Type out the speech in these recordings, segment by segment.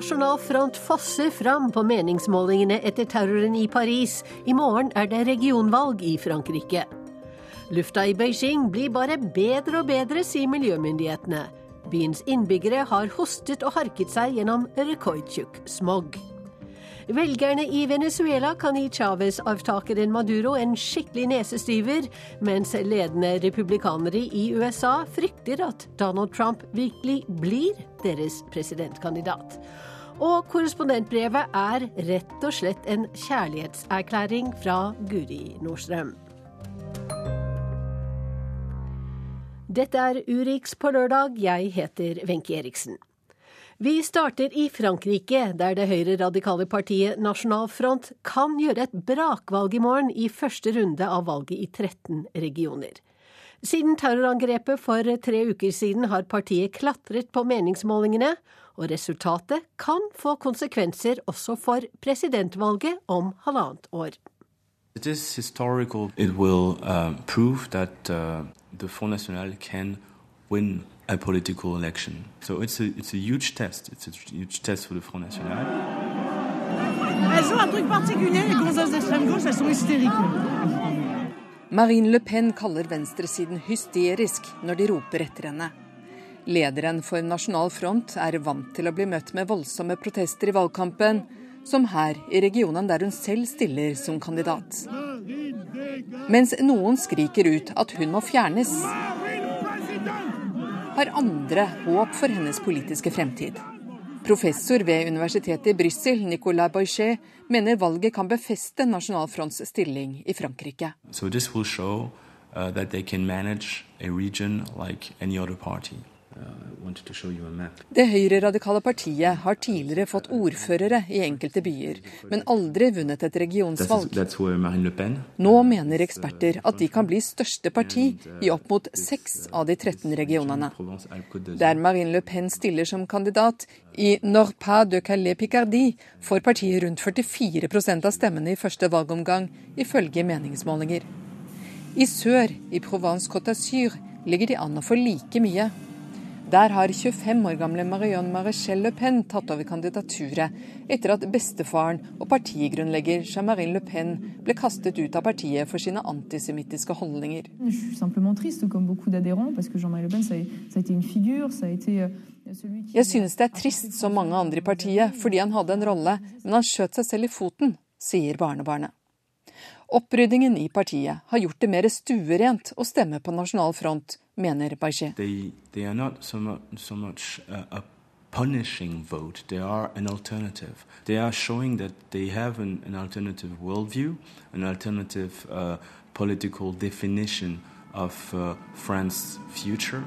Nasjonal front fosser fram på meningsmålingene etter terroren i Paris. I morgen er det regionvalg i Frankrike. Lufta i Beijing blir bare bedre og bedre, sier miljømyndighetene. Byens innbyggere har hostet og harket seg gjennom rekordtjukk smog. Velgerne i Venezuela kan gi Chávez-avtakeren Maduro en skikkelig nesestyver, mens ledende republikanere i USA frykter at Donald Trump virkelig blir deres presidentkandidat. Og korrespondentbrevet er rett og slett en kjærlighetserklæring fra Guri Nordstrøm. Dette er Urix på lørdag. Jeg heter Wenche Eriksen. Vi starter i Frankrike, der det høyre-radikale partiet Nasjonal Front kan gjøre et brakvalg i morgen i første runde av valget i 13 regioner. Siden terrorangrepet for tre uker siden har partiet klatret på meningsmålingene, og resultatet kan få konsekvenser også for presidentvalget om halvannet år. It is historical. It will uh, prove that uh, the Front National can win a political election. So it's a, it's a huge test. It's a huge test for the Front National. Elles ont un truc particulier, les gonzesses d'extrême gauche, elles sont hystériques. Marine Le Pen kaller venstresiden hysterisk når de roper etter henne. Lederen for Nasjonal Front er vant til å bli møtt med voldsomme protester i valgkampen, som her i regionen der hun selv stiller som kandidat. Mens noen skriker ut at hun må fjernes, har andre håp for hennes politiske fremtid. Professor ved universitetet i Brussel, Nicolas Boichet, mener valget kan befeste Nasjonal Fronts stilling i Frankrike. So this will show uh, that they manage a region like any other party. Det høyreradikale partiet har tidligere fått ordførere i enkelte byer, men aldri vunnet et regionsvalg. Nå mener eksperter at de kan bli største parti i opp mot seks av de 13 regionene. Der Marine Le Pen stiller som kandidat, i Norpas de Calais-Picardie, får partiet rundt 44% av stemmene i første valgomgang, ifølge meningsmålinger. I sør, i Provence Côte d'Azur, ligger de an å få like mye. Der har 25 år gamle Marion Marichelle Le Pen tatt over kandidaturet etter at bestefaren og partigrunnlegger Jean-Marie Le Pen ble kastet ut av partiet for sine antisemittiske holdninger. Jeg synes det er trist som mange andre i partiet, fordi han hadde en rolle, men han skjøt seg selv i foten, sier barnebarnet. Oppryddingen i partiet har gjort det mer stuerent å stemme på nasjonal front, mener Baiché. punishing vote. They are an alternative. They are showing that they have an, an alternative worldview, an alternative uh, political definition of uh, France's future.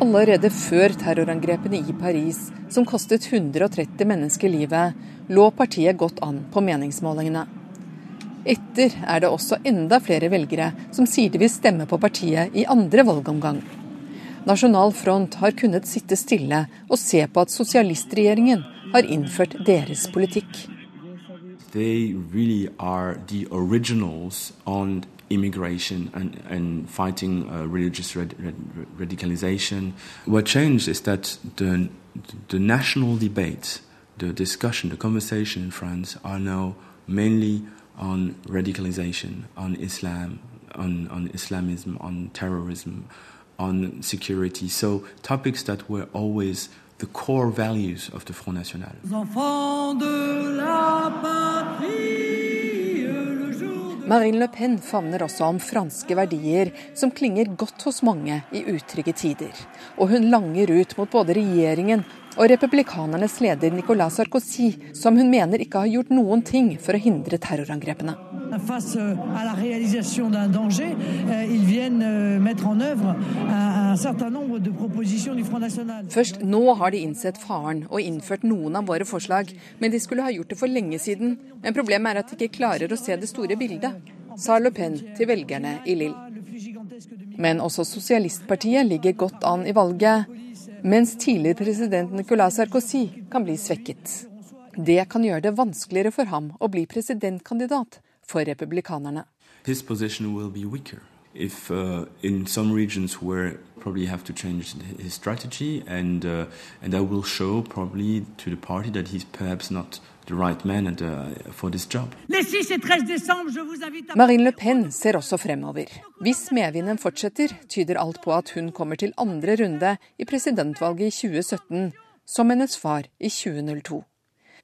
Allerede før terrorangrepene i Paris, som kostet 130 mennesker livet, lå partiet godt an på meningsmålingene. Etter er det også enda flere velgere som sier de vil stemme på partiet i andre valgomgang. Nasjonal Front har kunnet sitte stille og se på at sosialistregjeringen har innført deres politikk. They really are the originals on immigration and, and fighting uh, religious rad radicalization. What changed is that the, the national debate the discussion, the conversation in France are now mainly on radicalization, on Islam, on, on Islamism, on terrorism, on security. So topics that were always the core values of the Front National. Marine Le Pen favner også om franske verdier som klinger godt hos mange i utrygge tider. Og hun langer ut mot både regjeringen og republikanernes leder Nicolas Sarkozy, som hun mener ikke har gjort noen ting for å hindre terrorangrepene. Euh, euh, Først nå har de innsett faren og innført noen av våre forslag, men de skulle ha gjort det for lenge siden. Men problemet er at de ikke klarer å se det store bildet, sa Le Pen til velgerne i Lille. Men også sosialistpartiet ligger godt an i valget mens tidligere president Nicolas Sarkozy kan bli svekket. Det kan gjøre det vanskeligere for ham å bli presidentkandidat for republikanerne. If uh, probably have to change his strategy, and uh, and that will show probably to the party that he's perhaps not the right man and, uh, for this job. Marine Le Pen ser også fremover. Hvis medvinden fortsetter, tyder alt på at hun kommer til andre runde i presidentvalget i 2017, som hennes far i 2002.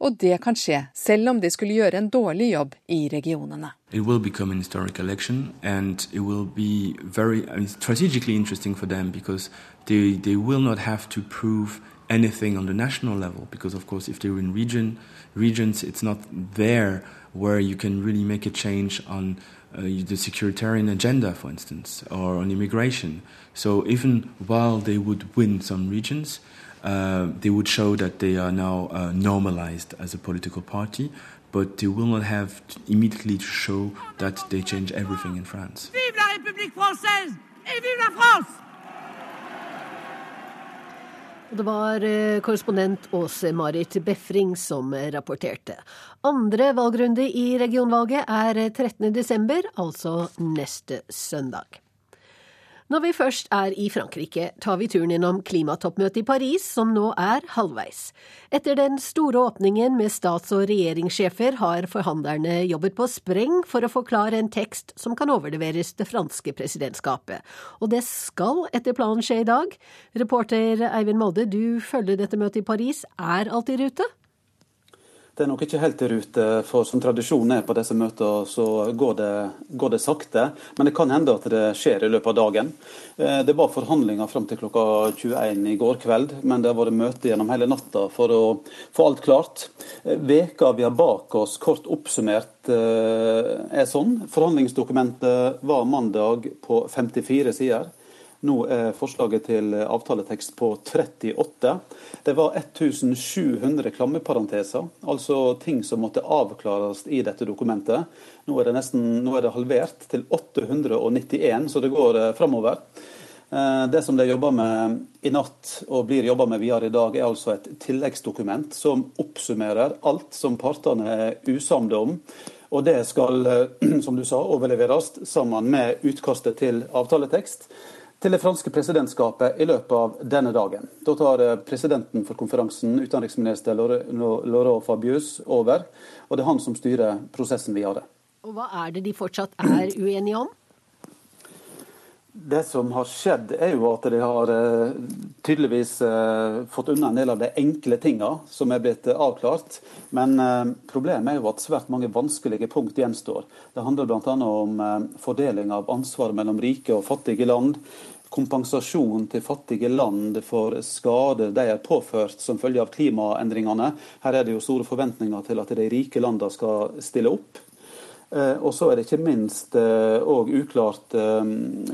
Og det kan skje selv om de skulle gjøre en dårlig jobb i regionene. It will become an historic election, and it will be very I mean, strategically interesting for them because they, they will not have to prove anything on the national level. Because, of course, if they're in region, regions, it's not there where you can really make a change on uh, the securitarian agenda, for instance, or on immigration. So, even while they would win some regions, uh, they would show that they are now uh, normalized as a political party, but they will not have to immediately to show that they change everything in France. Vive la République française et vive la France! Det var eh, korrespondent Åse Marit Befring som rapporterte. Andre valgrunde i regionvalget er 13.12., altså neste søndag. Når vi først er i Frankrike, tar vi turen innom klimatoppmøtet i Paris, som nå er halvveis. Etter den store åpningen med stats- og regjeringssjefer har forhandlerne jobbet på spreng for å forklare en tekst som kan overleveres det franske presidentskapet. Og det skal etter planen skje i dag. Reporter Eivind Molde, du følger dette møtet i Paris. Er alt i rute? Det er nok ikke helt i rute, for som tradisjonen er på disse møtene, så går det, går det, sakte. Men det kan hende at det skjer i løpet av dagen. Eh, det var forhandlinger fram til klokka 21 i går kveld, men det har vært møte gjennom hele natta for å få alt klart. Eh, veka vi har bak oss, kort oppsummert, eh, er sånn. Forhandlingsdokumentet var mandag på 54 sider. Nå er forslaget til avtaletekst på 38. Det var 1700 klammeparenteser, altså ting som måtte avklares i dette dokumentet. Nå er det, nesten, nå er det halvert til 891, så det går eh, framover. Eh, det som det jobber med i natt og blir jobba med videre i dag, er altså et tilleggsdokument som oppsummerer alt som partene er usamde om. Og det skal, eh, som du sa, overleveres sammen med utkastet til avtaletekst til det franske presidentskapet i løpet av denne dagen. Da tar eh, presidenten for konferansen, utenriksminister Laurent Fabius, over. Og det er han som styrer prosessen videre. Og Hva er det de fortsatt er uenige om? Det som har skjedd, er jo at de har uh, tydeligvis uh, fått unna en del av de enkle tinga som er blitt avklart. Men problemet er jo at svært mange vanskelige punkt gjenstår. Det handler bl.a. om fordeling av ansvar mellom rike og fattige land kompensasjon til fattige land for skader de er påført som følge av klimaendringene. Her er det jo store forventninger til at de rike landene skal stille opp. Eh, og så er det ikke minst òg eh, uklart eh,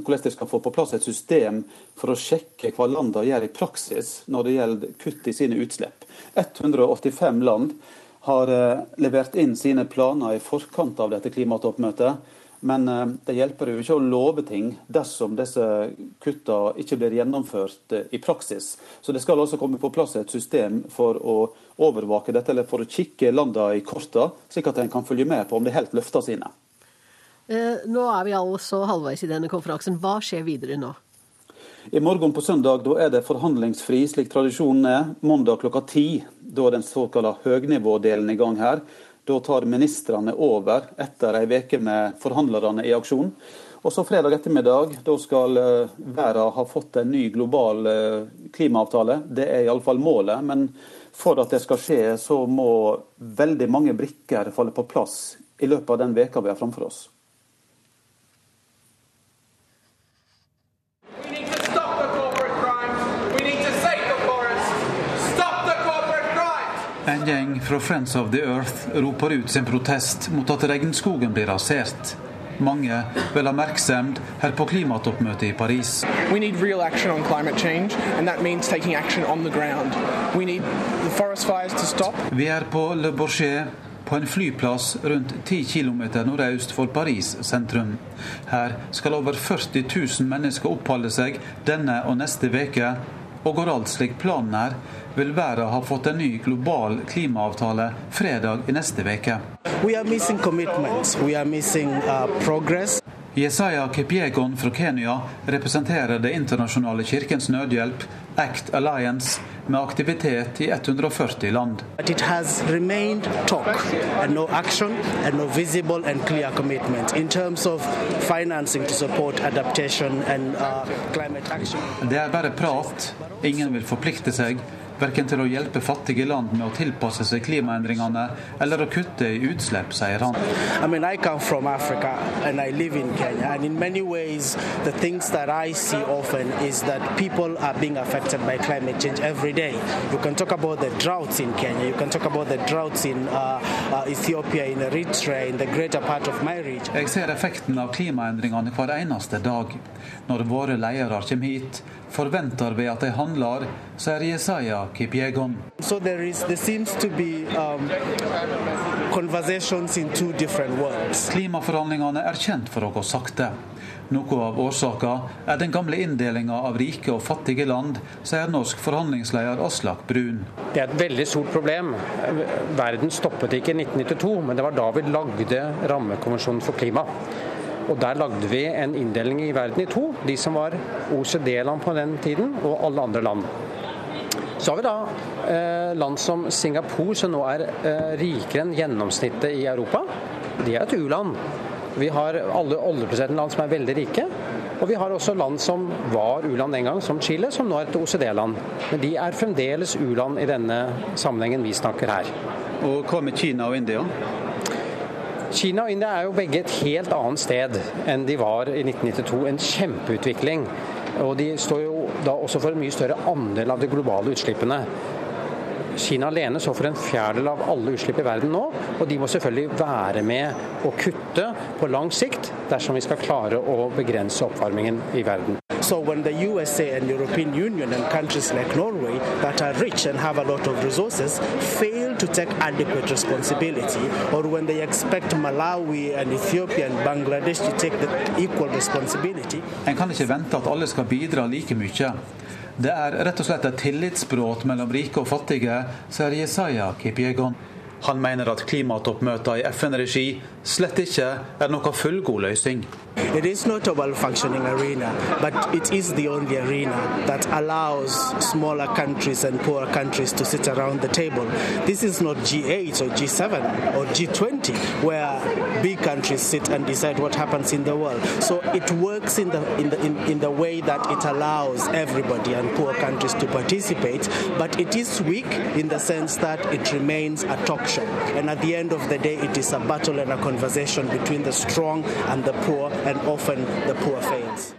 hvordan de skal få på plass et system for å sjekke hva landene gjør i praksis når det gjelder kutt i sine utslipp. 185 land har levert inn sine planer i forkant av dette klimatoppmøtet. Men eh, det hjelper jo ikke å love ting dersom disse kutta ikke blir gjennomført eh, i praksis. Så det skal altså komme på plass et system for å overvåke dette, eller for å kikke landene i korta, slik at en kan følge med på om de helt løfter sine. Eh, nå er vi altså halvveis i denne konferansen. Hva skjer videre nå? I morgen på søndag da er det forhandlingsfri, slik tradisjonen er. Mandag klokka ti. Da er den såkalte høgnivådelen i gang her. Da tar ministrene over etter ei uke med forhandlerne i aksjon. Og så fredag ettermiddag, da skal eh, verden ha fått en ny global eh, klimaavtale. Det er iallfall målet. Men for at det skal skje, så må veldig mange brikker falle på plass i løpet av den veka vi har framfor oss. En gjeng fra Friends of the Earth roper ut sin protest mot at regnskogen blir rasert. Mange vil ha merksemd her på klimatoppmøtet i Paris. Vi er på Le Bourget, på en flyplass rundt 10 km nordøst for Paris sentrum. Her skal over 40 000 mennesker oppholde seg denne og neste uke. Og går alt slik planen er, vil verden ha fått en ny global klimaavtale fredag i neste uke. Jesaja Kipiegon fra Kenya representerer Det internasjonale kirkens nødhjelp, ACT Alliance, med aktivitet i 140 land. Talk no action no and uh. Det er bare prat. Ingen vil forplikte seg verken til å hjelpe fattige land med å tilpasse seg klimaendringene eller å kutte i utslipp, sier han. I mean, I come from Africa and I live in Kenya, and in many ways, the things that I see often is that people are being affected by climate change every day. You can talk about the droughts in Kenya, you can talk about the droughts in uh, uh, Ethiopia, in Eritrea, in the greater part of my region. Jeg ser effekten av klimaendringene hver eneste dag. Når våre ledere kommer hit, forventer vi at de handler, sier Jesaja Kipjegon. So there is, there seems to be um, conversations in two. Klimaforhandlingene er kjent for å gå sakte. Noe av årsaka er den gamle inndelinga av rike og fattige land, sier norsk forhandlingsleder Aslak Brun. Det er et veldig stort problem. Verden stoppet ikke i 1992, men det var da vi lagde rammekonvensjonen for klima. Og Der lagde vi en inndeling i verden i to. De som var OECD-land på den tiden, og alle andre land. Så har vi da eh, land som Singapore, som nå er eh, rikere enn gjennomsnittet i Europa. De er et u-land. Vi har alle oljeprosenten land som er veldig rike. Og vi har også land som var u-land en gang, som Chile, som nå er et OECD-land. Men de er fremdeles u-land i denne sammenhengen vi snakker her. Og hva med Kina og India? Kina og India er jo begge et helt annet sted enn de var i 1992. En kjempeutvikling. Og de står jo da også for en mye større andel av de globale utslippene. Kina alene står for en fjerdedel av alle utslipp i verden nå, og de må selvfølgelig være med å kutte på lang sikt dersom vi skal klare å begrense oppvarmingen i verden. So when the USA and European Union and countries like Norway that are rich and have a lot of resources fail to take adequate responsibility, or when they expect Malawi and Ethiopia and Bangladesh to take the equal responsibility En kan ikke vente at alle skal bidra like mye. Det er rett og slett et tillitsbrudd mellom rike og fattige, sier Jesaja Kipiegon. Han mener at klimatoppmøter i FN-regi slett ikke er noen fullgod løsning. It is not a well-functioning arena, but it is the only arena that allows smaller countries and poorer countries to sit around the table. This is not G8 or G7 or G20, where big countries sit and decide what happens in the world. So it works in the in the in, in the way that it allows everybody and poor countries to participate, but it is weak in the sense that it remains a talk show. And at the end of the day, it is a battle and a conversation between the strong and the poor, and often the poor fails.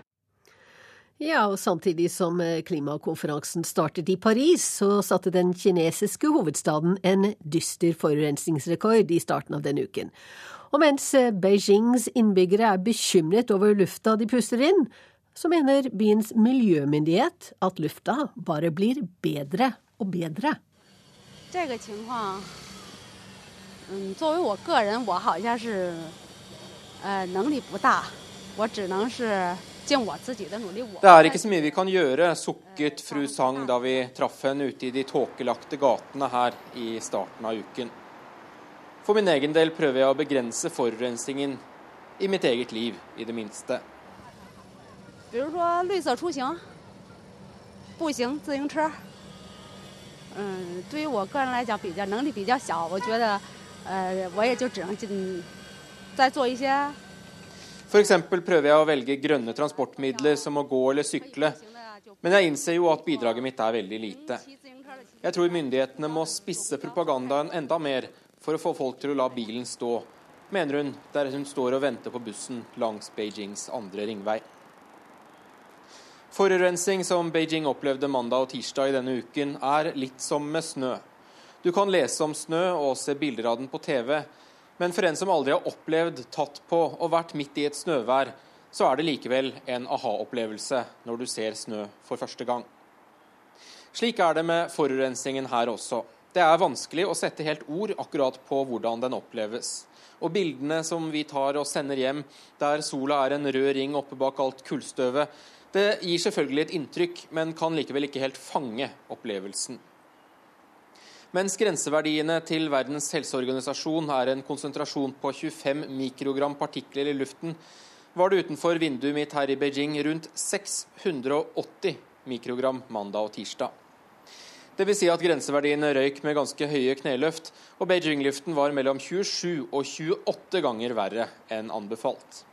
Ja, og samtidig som eh, klimakonferansen startet i Paris, så satte den kinesiske hovedstaden en dyster forurensningsrekord i starten av denne uken. Og mens eh, Beijings innbyggere er bekymret over lufta de puster inn, så mener byens miljømyndighet at lufta bare blir bedre og bedre. 这个情况 嗯，作为我个人，我好像是，呃，能力不大，我只能是尽我自己的努力。Det er ikke så mye vi kan gjøre, sukket fru Sang da vi traff henne ute i de tåkelagte gatene her i starten av uken. For min egen del prøver jeg å begrense forurensningen i mitt eget liv, i det minste. 比如说绿色出行，步行、自行车。嗯，对于我个人来讲，比较能力比较小，我觉得。 F.eks. prøver jeg å velge grønne transportmidler som å gå eller sykle. Men jeg innser jo at bidraget mitt er veldig lite. Jeg tror myndighetene må spisse propagandaen enda mer for å få folk til å la bilen stå, mener hun der hun står og venter på bussen langs Beijings andre ringvei. Forurensning som Beijing opplevde mandag og tirsdag i denne uken, er litt som med snø. Du kan lese om snø og se bilder av den på TV, men for en som aldri har opplevd, tatt på og vært midt i et snøvær, så er det likevel en aha-opplevelse når du ser snø for første gang. Slik er det med forurensningen her også. Det er vanskelig å sette helt ord akkurat på hvordan den oppleves. Og bildene som vi tar og sender hjem, der sola er en rød ring oppe bak alt kullstøvet, det gir selvfølgelig et inntrykk, men kan likevel ikke helt fange opplevelsen. Mens grenseverdiene til Verdens helseorganisasjon er en konsentrasjon på 25 mikrogram partikler i luften, var det utenfor vinduet mitt her i Beijing rundt 680 mikrogram mandag og tirsdag. Dvs. Si at grenseverdiene røyk med ganske høye kneløft, og Beijing-luften var mellom 27 og 28 ganger verre enn anbefalt.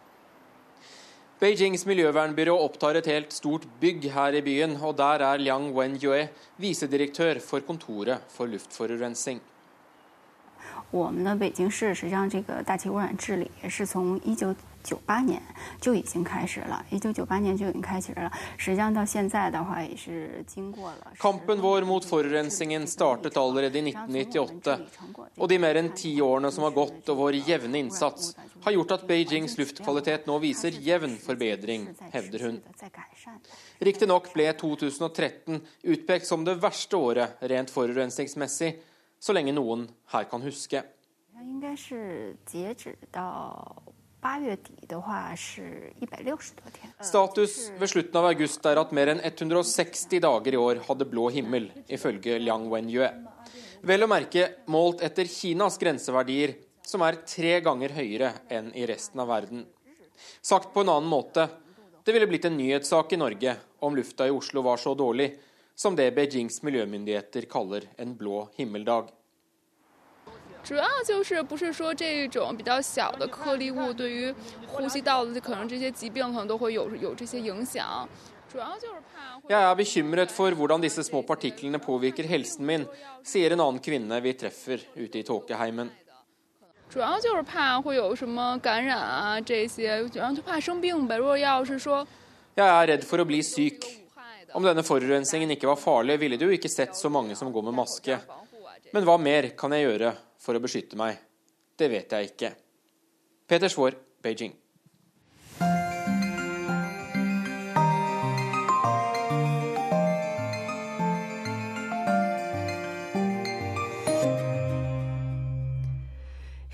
Beijings miljøvernbyrå opptar et helt stort bygg her i byen, og der er Liang Wen-yue visedirektør for Kontoret for luftforurensning. 我们的北京市实际上这个大气污染治理是从一九 九八年就已经开始了，一九九八年就已经开始了。实际上到现在的话，也是经过了。Kampen vår mot forurensningen startet allerede i 1998. Og de mer enn ti årene som har gått og vår jevne innsats, har gjort at Beijings luftkvalitet nå viser jevn forbedring, hevder hun. Riktignok ble 2013 utpekt som det verste året rent forurensningsmessig, så lenge noen her kan huske. 应该是截止到 Status ved slutten av august er at mer enn 160 dager i år hadde blå himmel, ifølge Liang Wenyue. Vel å merke målt etter Kinas grenseverdier, som er tre ganger høyere enn i resten av verden. Sagt på en annen måte, det ville blitt en nyhetssak i Norge om lufta i Oslo var så dårlig som det Beijings miljømyndigheter kaller en blå himmeldag. 主要就是不是说这种比较小的颗粒物对于呼吸道的可能这些疾病可能都会有有这些影响。Jeg er bekymret for hvordan disse små partiklene påvirker helsen min, sier en annen kvinne vi treffer ute i tåkeheimen. Jeg er redd for å bli syk. Om denne forurensningen ikke var farlig, ville du ikke sett så mange som går med maske. Men hva mer kan jeg gjøre for å beskytte meg? Det vet jeg ikke. Peter Svaar, Beijing.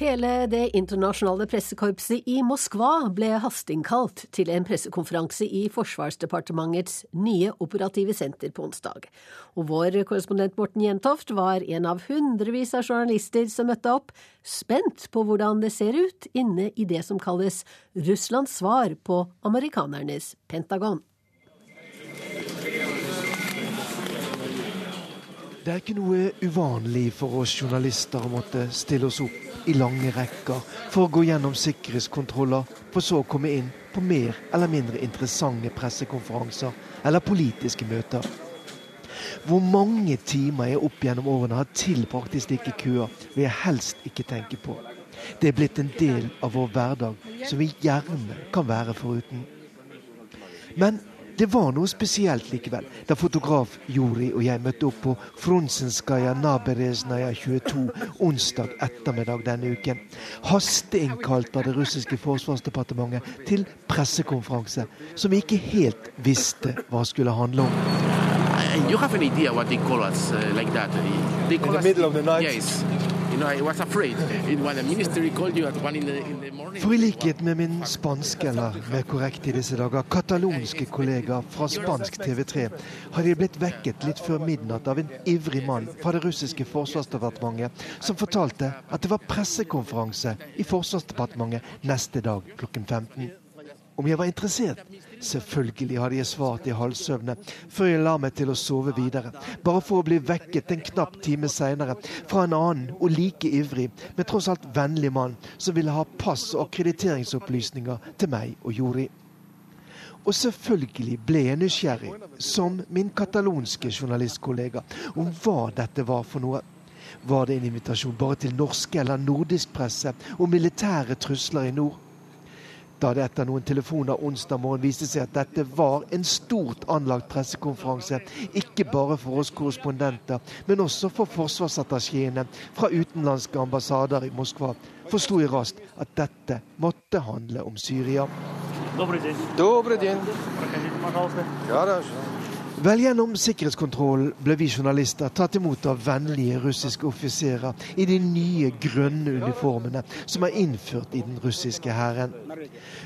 Hele det internasjonale pressekorpset i Moskva ble hasteinnkalt til en pressekonferanse i Forsvarsdepartementets nye operative senter på onsdag. Og vår korrespondent Morten Jentoft var en av hundrevis av journalister som møtte opp, spent på hvordan det ser ut inne i det som kalles Russlands svar på amerikanernes Pentagon. Det er ikke noe uvanlig for oss journalister å måtte stille oss opp i lange rekker for å gå gjennom sikkerhetskontroller, for så å komme inn på mer eller mindre interessante pressekonferanser eller politiske møter. Hvor mange timer jeg opp gjennom årene har tilbrakt i slike køer, vil jeg helst ikke tenke på. Det er blitt en del av vår hverdag som vi gjerne kan være foruten. Men det var noe spesielt likevel da fotograf Juri og jeg møtte opp på Fronsenskaja Nabereznaja 22 onsdag ettermiddag denne uken. Hasteinnkalt av det russiske forsvarsdepartementet til pressekonferanse som vi ikke helt visste hva skulle handle om. You have an idea what they call us uh, like that. They call In the us, middle of the night? Yes. For i likhet med min spanske, eller mer korrekt i disse dager, katalonske kollega fra spansk TV3, har de blitt vekket litt før midnatt av en ivrig mann fra det russiske forsvarsdepartementet, som fortalte at det var pressekonferanse i Forsvarsdepartementet neste dag klokken 15. Om jeg var interessert? Selvfølgelig hadde jeg svart i halvsøvne før jeg la meg til å sove videre, bare for å bli vekket en knapp time seinere fra en annen og like ivrig, men tross alt vennlig mann som ville ha pass og akkrediteringsopplysninger til meg og Jori. Og selvfølgelig ble jeg nysgjerrig, som min katalonske journalistkollega, om hva dette var for noe. Var det en invitasjon bare til norske eller nordisk presse om militære trusler i nord? da det etter noen telefoner onsdag morgen viste seg at dette var en stort anlagt pressekonferanse, ikke bare for oss korrespondenter, men også for forsvarsattachéene fra utenlandske ambassader i Moskva, forsto jeg raskt at dette måtte handle om Syria. Добрый день. Добрый день. Проходите, пожалуйста. Хорошо. Vel gjennom sikkerhetskontrollen ble vi journalister tatt imot av vennlige russiske offiserer i de nye grønne uniformene som er innført i den russiske hæren.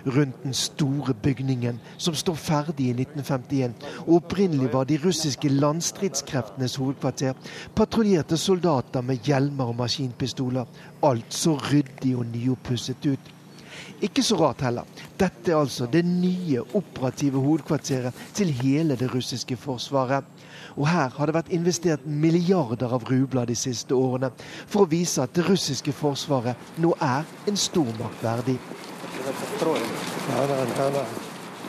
Rundt den store bygningen som står ferdig i 1951, og opprinnelig var de russiske landstridskreftenes hovedkvarter, patruljerte soldater med hjelmer og maskinpistoler. Alt så ryddig og nyoppusset ut. Ikke så rart heller. Dette er altså det nye operative hovedkvarteret til hele det russiske forsvaret. Og her har det vært investert milliarder av rubler de siste årene for å vise at det russiske forsvaret nå er en stormakt verdig.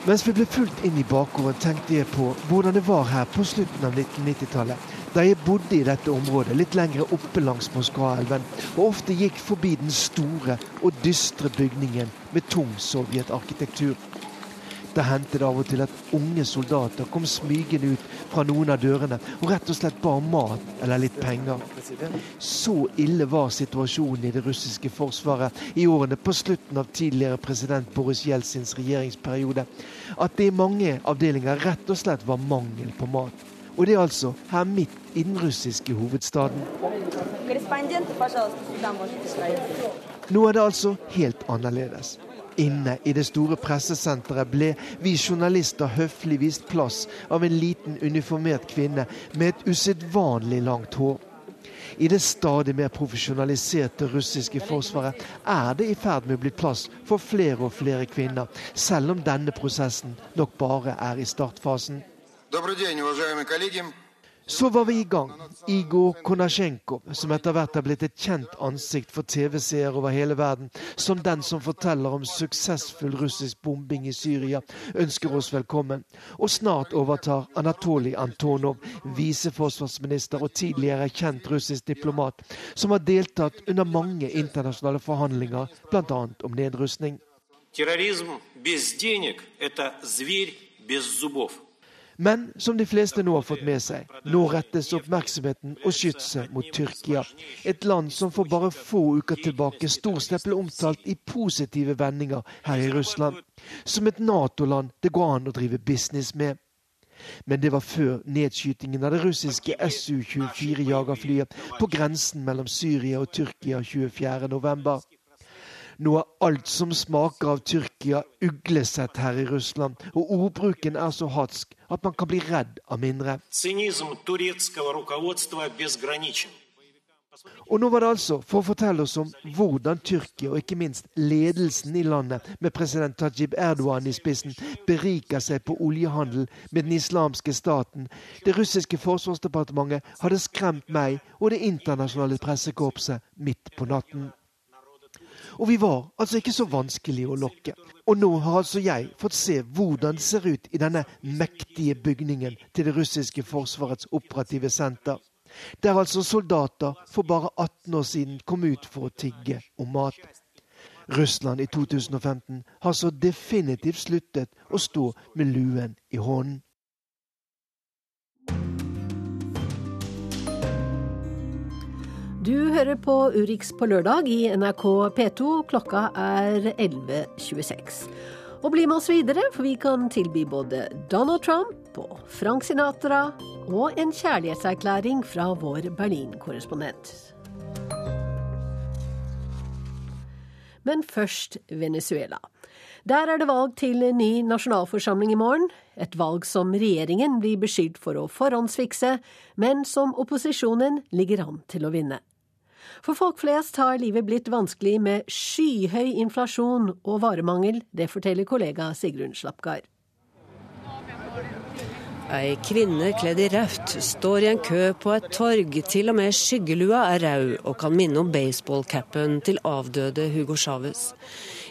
Mens vi ble fulgt inn i bakgården, tenkte jeg på hvordan det var her på slutten av 1990-tallet. Da jeg bodde i dette området, litt lenger oppe langs Moskva-elven, og ofte gikk forbi den store og dystre bygningen med tung sovjetarkitektur. Det hendte det av og til at unge soldater kom smygende ut fra noen av dørene og rett og slett ba om mat eller litt penger. Så ille var situasjonen i det russiske forsvaret i årene på slutten av tidligere president Boris Jeltsins regjeringsperiode at det i mange avdelinger rett og slett var mangel på mat. Og det er altså her midt i den russiske hovedstaden. Nå er det altså helt annerledes. Inne i det store pressesenteret ble vi journalister høflig vist plass av en liten uniformert kvinne med et usedvanlig langt hår. I det stadig mer profesjonaliserte russiske forsvaret er det i ferd med å bli plass for flere og flere kvinner, selv om denne prosessen nok bare er i startfasen. Så var vi i gang. Igor Konasjenko, som etter hvert er blitt et kjent ansikt for TV-seere over hele verden, som den som forteller om suksessfull russisk bombing i Syria, ønsker oss velkommen. Og snart overtar Anatolij Antonov, viseforsvarsminister og tidligere kjent russisk diplomat, som har deltatt under mange internasjonale forhandlinger, bl.a. om nedrustning. Terrorisme uten penger er en zver uten zubber. Men som de fleste nå har fått med seg, nå rettes oppmerksomheten og skytset mot Tyrkia. Et land som for bare få uker tilbake stort sett ble omtalt i positive vendinger her i Russland. Som et Nato-land det går an å drive business med. Men det var før nedskytingen av det russiske Su-24-jagerflyet på grensen mellom Syria og Tyrkia 24.11. Nå er alt som smaker av Tyrkia, uglesett her i Russland, og ordbruken er så hatsk at man kan bli redd av mindre. Og nå var det altså for å fortelle oss om hvordan Tyrkia, og ikke minst ledelsen i landet, med president Tajib Erdogan i spissen, beriker seg på oljehandel med den islamske staten. Det russiske forsvarsdepartementet hadde skremt meg og det internasjonale pressekorpset midt på natten. Og vi var altså ikke så vanskelig å lokke. Og nå har altså jeg fått se hvordan det ser ut i denne mektige bygningen til det russiske forsvarets operative senter. Der altså soldater for bare 18 år siden kom ut for å tigge om mat. Russland i 2015 har så definitivt sluttet å stå med luen i hånden. Du hører på Urix på lørdag i NRK P2. Klokka er 11.26. Og bli med oss videre, for vi kan tilby både Donald Trump og Frank Sinatra og en kjærlighetserklæring fra vår Berlin-korrespondent. Men først Venezuela. Der er det valg til ny nasjonalforsamling i morgen. Et valg som regjeringen blir beskyldt for å forhåndsfikse, men som opposisjonen ligger an til å vinne. For folk flest har livet blitt vanskelig med skyhøy inflasjon og varemangel. Det forteller kollega Sigrun Slapgard. Ei kvinne kledd i rødt står i en kø på et torg. Til og med skyggelua er rød og kan minne om baseballcapen til avdøde Hugo Chávez.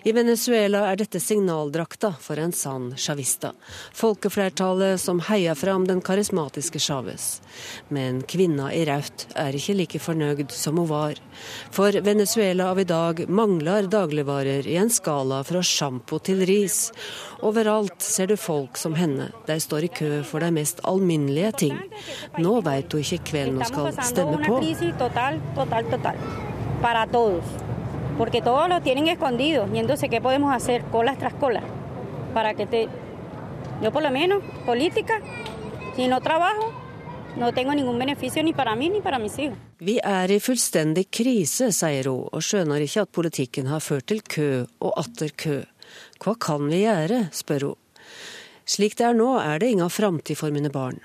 I Venezuela er dette signaldrakta for en sann chavista. Folkeflertallet som heia fram den karismatiske Chávez. Men kvinna i rødt er ikke like fornøyd som hun var. For Venezuela av i dag mangler dagligvarer i en skala fra sjampo til ris. Overalt ser du folk som henne. De står i kø for de mest alminnelige ting. Nå veit hun ikke hvem hun skal stemme på. Porque todos lo tienen escondido. Y entonces, ¿qué podemos hacer? Colas tras colas. Para que te. Yo, por lo menos, política, si no trabajo, no tengo ningún beneficio ni para mí ni para mis hijos. Vi er i fullstendig krise, sier hun, og skjønner ikke at politikken har ført til kø og atter kø. Hva kan vi gjøre, spør hun. Slik det er nå, er det ingen framtid for mine barn.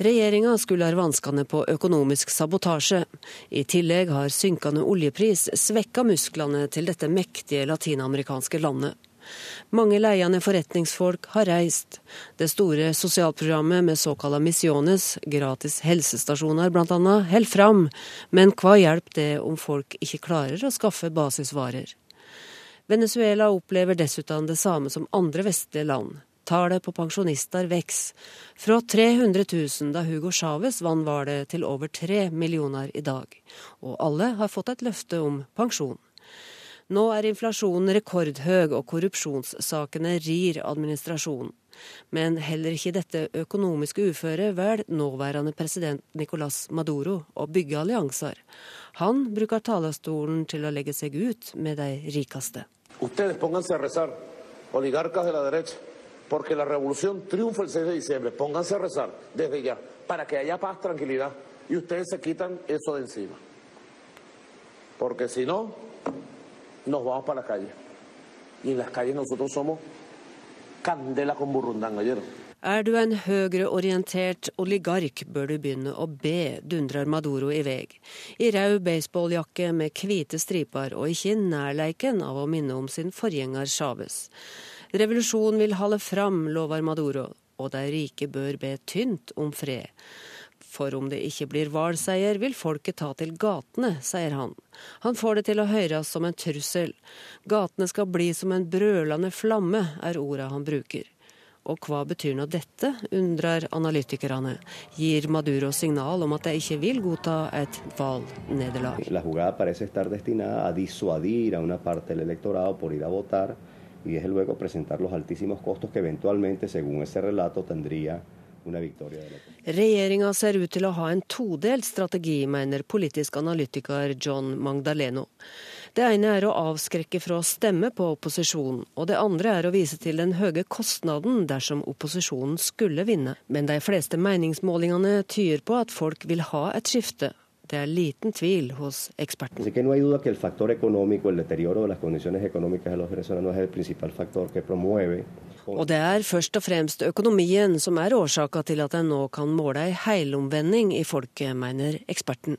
Regjeringa ha vanskene på økonomisk sabotasje. I tillegg har synkende oljepris svekka musklene til dette mektige latinamerikanske landet. Mange leiende forretningsfolk har reist. Det store sosialprogrammet med såkalte misjones, gratis helsestasjoner bl.a., holder fram. Men hva hjelper det om folk ikke klarer å skaffe basisvarer? Venezuela opplever dessuten det samme som andre vestlige land. Tallet på pensjonister vokser. Fra 300 000 da Hugo Chávez vant valget, til over 3 millioner i dag. Og alle har fått et løfte om pensjon. Nå er inflasjonen rekordhøy og korrupsjonssakene rir administrasjonen. Men heller ikke dette økonomiske uføret velger nåværende president Nicolas Maduro å bygge allianser. Han bruker talerstolen til å legge seg ut med de rikeste. Porque la revolución triunfa el 6 de diciembre. Pónganse a rezar desde ya para que haya paz, tranquilidad y ustedes se quitan eso de encima. Porque si no, nos vamos para la calle. Y en las calles nosotros somos candela con burrundanga. Er du en høyreorientert oligark, bør du begynne å be, dundrer Maduro i vei. I rød baseballjakke med hvite striper, og ikke i nærleiken av å minne om sin forgjenger Chávez. Revolusjonen vil holde fram, lover Maduro, og de rike bør be tynt om fred. For om det ikke blir valgseier, vil folket ta til gatene, sier han. Han får det til å høres som en trussel. Gatene skal bli som en brølende flamme, er orda han bruker. Og hva betyr nå dette, undrer analytikerne. Gir Maduro signal om at de ikke vil godta et valgnederlag? Una y desde luego presentar los altísimos costos que eventualmente, según ese relato, tendría Regjeringa ser ut til å ha en todelt strategi, mener politisk analytiker John Magdaleno. Det ene er å avskrekke fra å stemme på opposisjonen, og det andre er å vise til den høye kostnaden dersom opposisjonen skulle vinne. Men de fleste meningsmålingene tyder på at folk vil ha et skifte, det er liten tvil hos eksperten. Og det er først og fremst økonomien som er årsaka til at en nå kan måle ei heilomvending i folket, mener eksperten.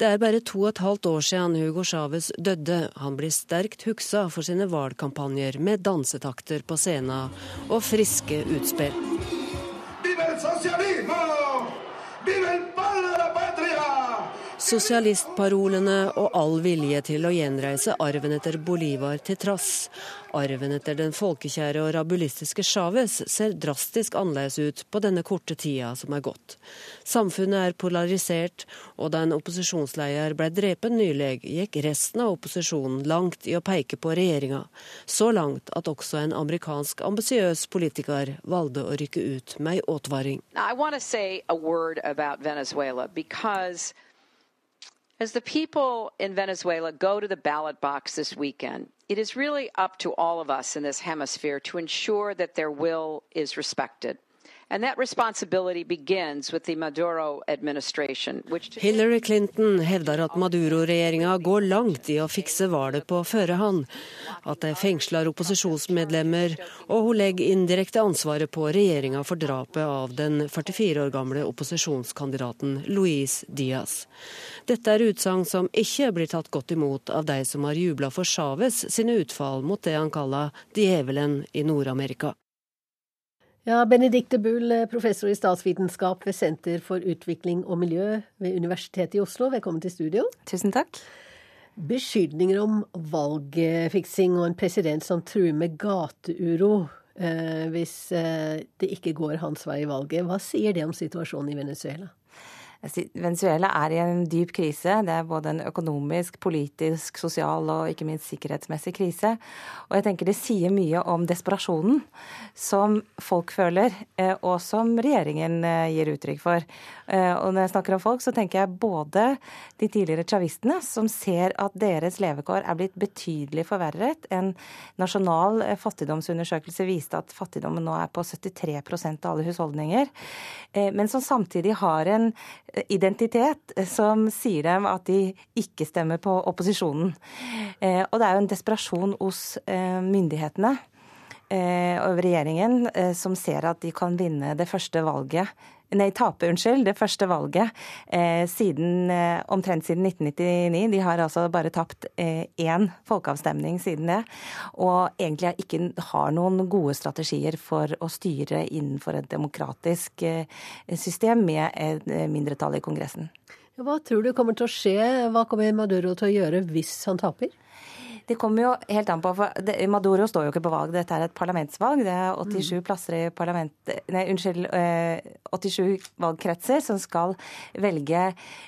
Det er bare to og et halvt år siden Hugo Chávez døde. Han blir sterkt huksa for sine valgkampanjer med dansetakter på scenen og friske utspill. Vive el socialismo! Vive el padre de la patria! Sosialistparolene og all vilje til å gjenreise arven etter Bolivar til trass. Arven etter den folkekjære og rabulistiske Chávez ser drastisk annerledes ut på denne korte tida som er gått. Samfunnet er polarisert, og da en opposisjonsleder ble drept nylig, gikk resten av opposisjonen langt i å peke på regjeringa. Så langt at også en amerikansk ambisiøs politiker valgte å rykke ut med ei advaring. Because As the people in Venezuela go to the ballot box this weekend, it is really up to all of us in this hemisphere to ensure that their will is respected. Hillary Clinton hevder at Maduro-regjeringa går langt i å fikse valet på førehånd, at de fengsler opposisjonsmedlemmer, og hun legger indirekte ansvaret på regjeringa for drapet av den 44 år gamle opposisjonskandidaten Luis Diaz. Dette er utsagn som ikke blir tatt godt imot av de som har jubla for Chávez sine utfall mot det han kaller djevelen i Nord-Amerika. Ja, Benedicte Bull, professor i statsvitenskap ved Senter for utvikling og miljø ved Universitetet i Oslo. Velkommen til studio. Tusen takk. Beskyldninger om valgfiksing og en president som truer med gateuro eh, hvis eh, det ikke går hans vei i valget. Hva sier det om situasjonen i Venezuela? Venezuela er i en dyp krise. Det er både en økonomisk, politisk, sosial og ikke minst sikkerhetsmessig krise. Og jeg tenker det sier mye om desperasjonen som folk føler, eh, og som regjeringen eh, gir uttrykk for. Eh, og når jeg snakker om folk, så tenker jeg både de tidligere chavistene, som ser at deres levekår er blitt betydelig forverret. En nasjonal fattigdomsundersøkelse viste at fattigdommen nå er på 73% av alle husholdninger. Men som samtidig har en identitet som sier dem at de ikke stemmer på opposisjonen. Eh, og det er jo en desperasjon hos eh, myndighetene eh, og regjeringen som ser at de kan vinne det første valget nei, tape unnskyld, det første valget eh, siden, eh, omtrent siden 1999. De har altså bare tapt eh, én folkeavstemning siden det. Og egentlig ikke har noen gode strategier for å styre innenfor et demokratisk eh, system med et eh, mindretall i Kongressen. Hva tror du kommer til å skje? Hva kommer Maduro til å gjøre hvis han taper? Det kommer jo helt an på, for Maduro står jo ikke på valg. Dette er et parlamentsvalg. Det er 87 mm. plasser i parlament... Nei, unnskyld. 87 eh, valgkretser som skal velge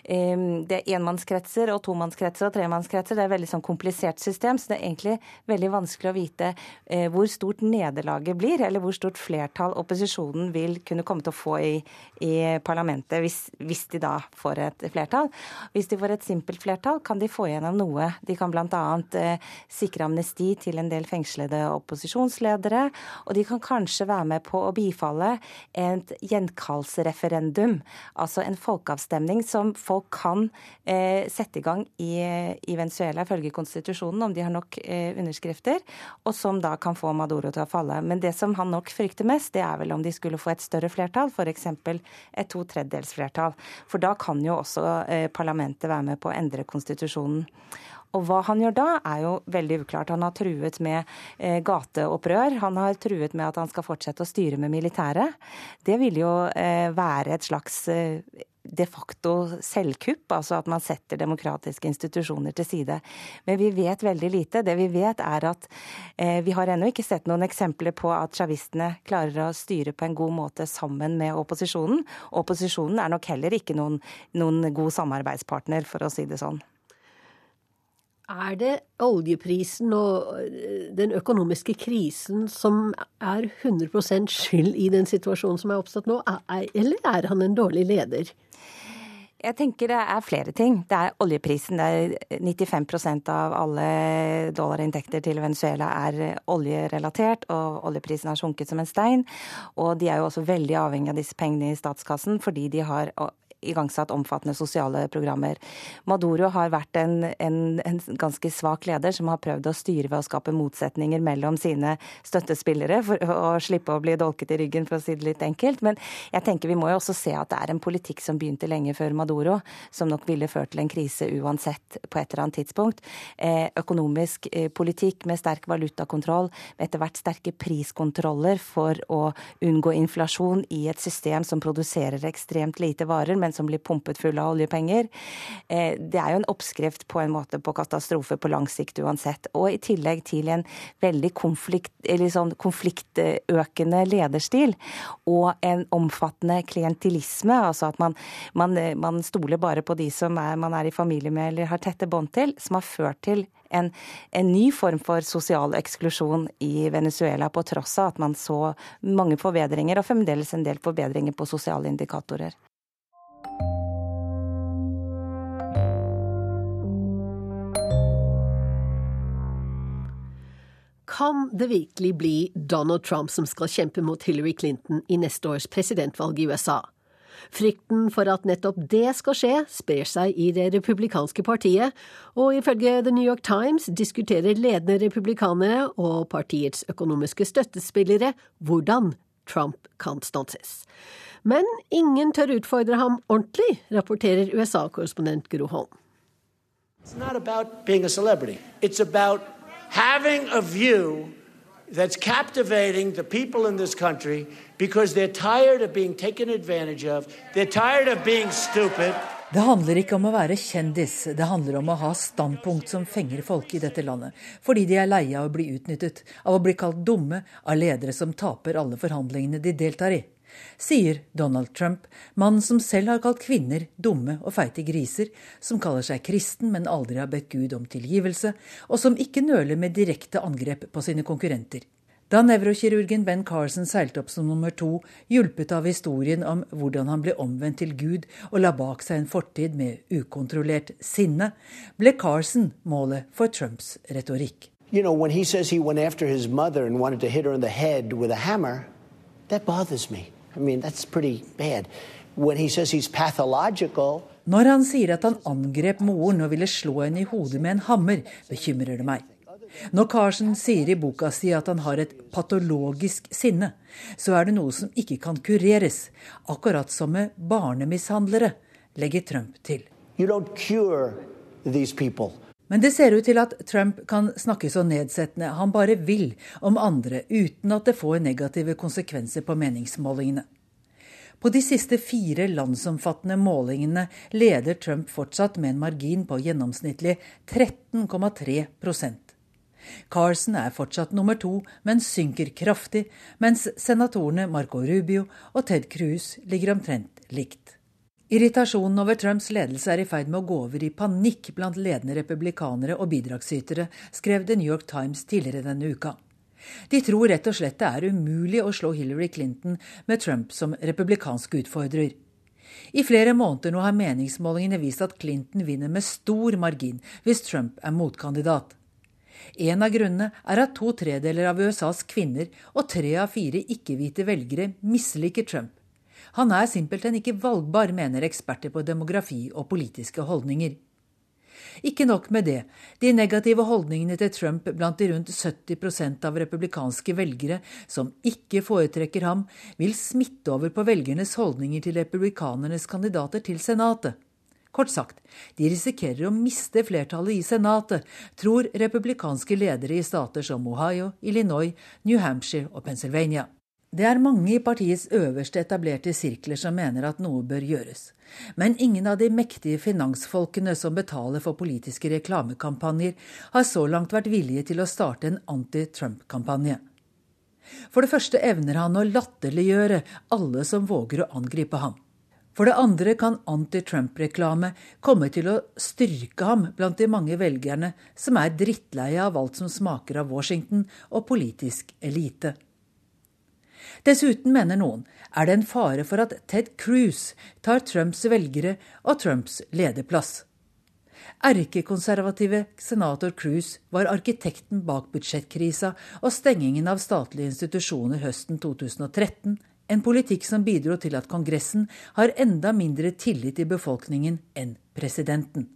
Det er enmannskretser og tomannskretser og tremannskretser. Det er et veldig sånn komplisert system, så det er egentlig veldig vanskelig å vite eh, hvor stort nederlaget blir, eller hvor stort flertall opposisjonen vil kunne komme til å få i, i parlamentet, hvis, hvis, de da får et flertall. Hvis de får et simpelt flertall, kan de få gjennom noe. De kan bl.a sikre amnesti til en del fengslede opposisjonsledere. Og de kan kanskje være med på å bifalle et gjenkallsreferendum, altså en folkeavstemning som folk kan eh, sette i gang i, i Venezuela ifølge konstitusjonen, om de har nok eh, underskrifter, og som da kan få Maduro til å falle. Men det som han nok frykter mest, det er vel om de skulle få et større flertall, f.eks. et to tredjedels flertall. For da kan jo også eh, parlamentet være med på å endre konstitusjonen. Og hva han gjør da, er jo veldig uklart. Han har truet med eh, gateopprør. Han har truet med at han skal fortsette å styre med militæret. Det vil jo eh, være et slags eh, de facto selvkupp, altså at man setter demokratiske institusjoner til side. Men vi vet veldig lite. Det vi vet er at eh, vi har ennå ikke sett noen eksempler på at sjavistene klarer å styre på en god måte sammen med opposisjonen. Opposisjonen er nok heller ikke noen, noen god samarbeidspartner, for å si det sånn. Er det oljeprisen og eh, den økonomiske krisen som er 100% skyld i den situasjonen som er oppstått nå, eller er han en dårlig leder? Jeg tenker det er flere ting. Det er oljeprisen. Det er 95% av alle dollarinntekter til Venezuela er oljerelatert, og oljeprisen har sunket som en stein. Og de er jo også veldig avhengig av disse pengene i statskassen fordi de har igangsatt omfattende sosiale programmer. Maduro har vært en, en, en, ganske svak leder som har prøvd å styre ved å skape motsetninger mellom sine støttespillere for å slippe å bli dolket i ryggen, for å si det litt enkelt. Men jeg tenker vi må jo også se at det er en politikk som begynte lenge før Maduro, som nok ville ført til en krise uansett på et eller annet tidspunkt. Eh, økonomisk eh, politikk med sterk valutakontroll, med etter hvert sterke priskontroller for å unngå inflasjon i et system som produserer ekstremt lite varer, men som blir pumpet full av oljepenger. Eh, det er jo en oppskrift på en måte på katastrofe på lang sikt uansett. Og i tillegg til en veldig konflikt, sånn konfliktøkende lederstil og en omfattende klientilisme, altså at man, man, man stoler bare på de som er, man er i familie med eller har tette bånd til, som har ført til en, en, ny form for sosial eksklusjon i Venezuela, på tross av at man så mange forbedringer, og fremdeles en del forbedringer på sosiale indikatorer. Kan det virkelig bli Donald Trump som skal kjempe mot Hillary Clinton i neste års presidentvalg i USA? Frykten for at nettopp det skal skje, sprer seg i det republikanske partiet, og ifølge The New York Times diskuterer ledende republikanere og partiets økonomiske støttespillere hvordan Trump kan stanses. Men ingen tør utfordre ham ordentlig, rapporterer USA-korrespondent Gro Holm. It's not about being a celebrity. It's about having a view that's captivating the people in this country because they're tired of being taken advantage of, they're tired of being stupid. Det handler ikke om å være kjendis, det handler om å ha standpunkt som fenger folk i dette landet, fordi de er leie av å bli utnyttet, av å bli kalt dumme av ledere som taper alle forhandlingene de deltar i sier Donald Trump, mannen som selv har kalt kvinner dumme og feite griser, som kaller seg kristen, men aldri har bedt Gud om tilgivelse, og som ikke nøler med direkte angrep på sine konkurrenter. Da nevrokirurgen Ben Carson seilte opp som nummer to, hjulpet av historien om hvordan han ble omvendt til Gud og la bak seg en fortid med ukontrollert sinne, ble Carson målet for Trumps retorikk. You know, when he says he went after his mother and wanted to hit her in the head with a hammer, that bothers me. I mean, that's pretty bad. When he says he's pathological, Når han sier at han angrep moren og ville slå henne i hodet med en hammer, bekymrer det meg. Når Carson sier i boka si at han har et patologisk sinne, så er det noe som ikke kan kureres, akkurat som med barnemishandlere, legger Trump til. Men det ser ut til at Trump kan snakke så nedsettende han bare vil om andre, uten at det får negative konsekvenser på meningsmålingene. På de siste fire landsomfattende målingene leder Trump fortsatt med en margin på gjennomsnittlig 13,3% Carson er fortsatt nummer to, men synker kraftig, mens senatorene Marco Rubio og Ted Cruz ligger omtrent likt. Irritasjonen over Trumps ledelse er i ferd med å gå over i panikk blant ledende republikanere og bidragsytere, skrev The New York Times tidligere denne uka. De tror rett og slett det er umulig å slå Hillary Clinton med Trump som republikansk utfordrer. I flere måneder nå har meningsmålingene vist at Clinton vinner med stor margin hvis Trump er motkandidat. En av grunnene er at to tredeler av USAs kvinner og tre av fire ikke-hvite velgere misliker Trump. Han er simpelthen ikke valgbar, mener eksperter på demografi og politiske holdninger. Ikke nok med det. De negative holdningene til Trump blant de rundt 70% av republikanske velgere som ikke foretrekker ham, vil smitte over på velgernes holdninger til republikanernes kandidater til Senatet. Kort sagt, de risikerer å miste flertallet i Senatet, tror republikanske ledere i stater som Ohio, Illinois, New Hampshire og Pennsylvania. Det er mange i partiets øverste etablerte sirkler som mener at noe bør gjøres. Men ingen av de mektige finansfolkene som betaler for politiske reklamekampanjer, har så langt vært villige til å starte en anti-Trump-kampanje. For det første evner han å latterliggjøre alle som våger å angripe ham. For det andre kan anti-Trump-reklame komme til å styrke ham blant de mange velgerne som er drittleie av alt som smaker av Washington og politisk elite. Dessuten, mener noen, er det en fare for at Ted Cruz tar Trumps velgere og Trumps lederplass. Erkekonservative senator Cruz var arkitekten bak budsjettkrisa og stengingen av statlige institusjoner høsten 2013 en politikk som bidro til at Kongressen har enda mindre tillit i befolkningen enn presidenten.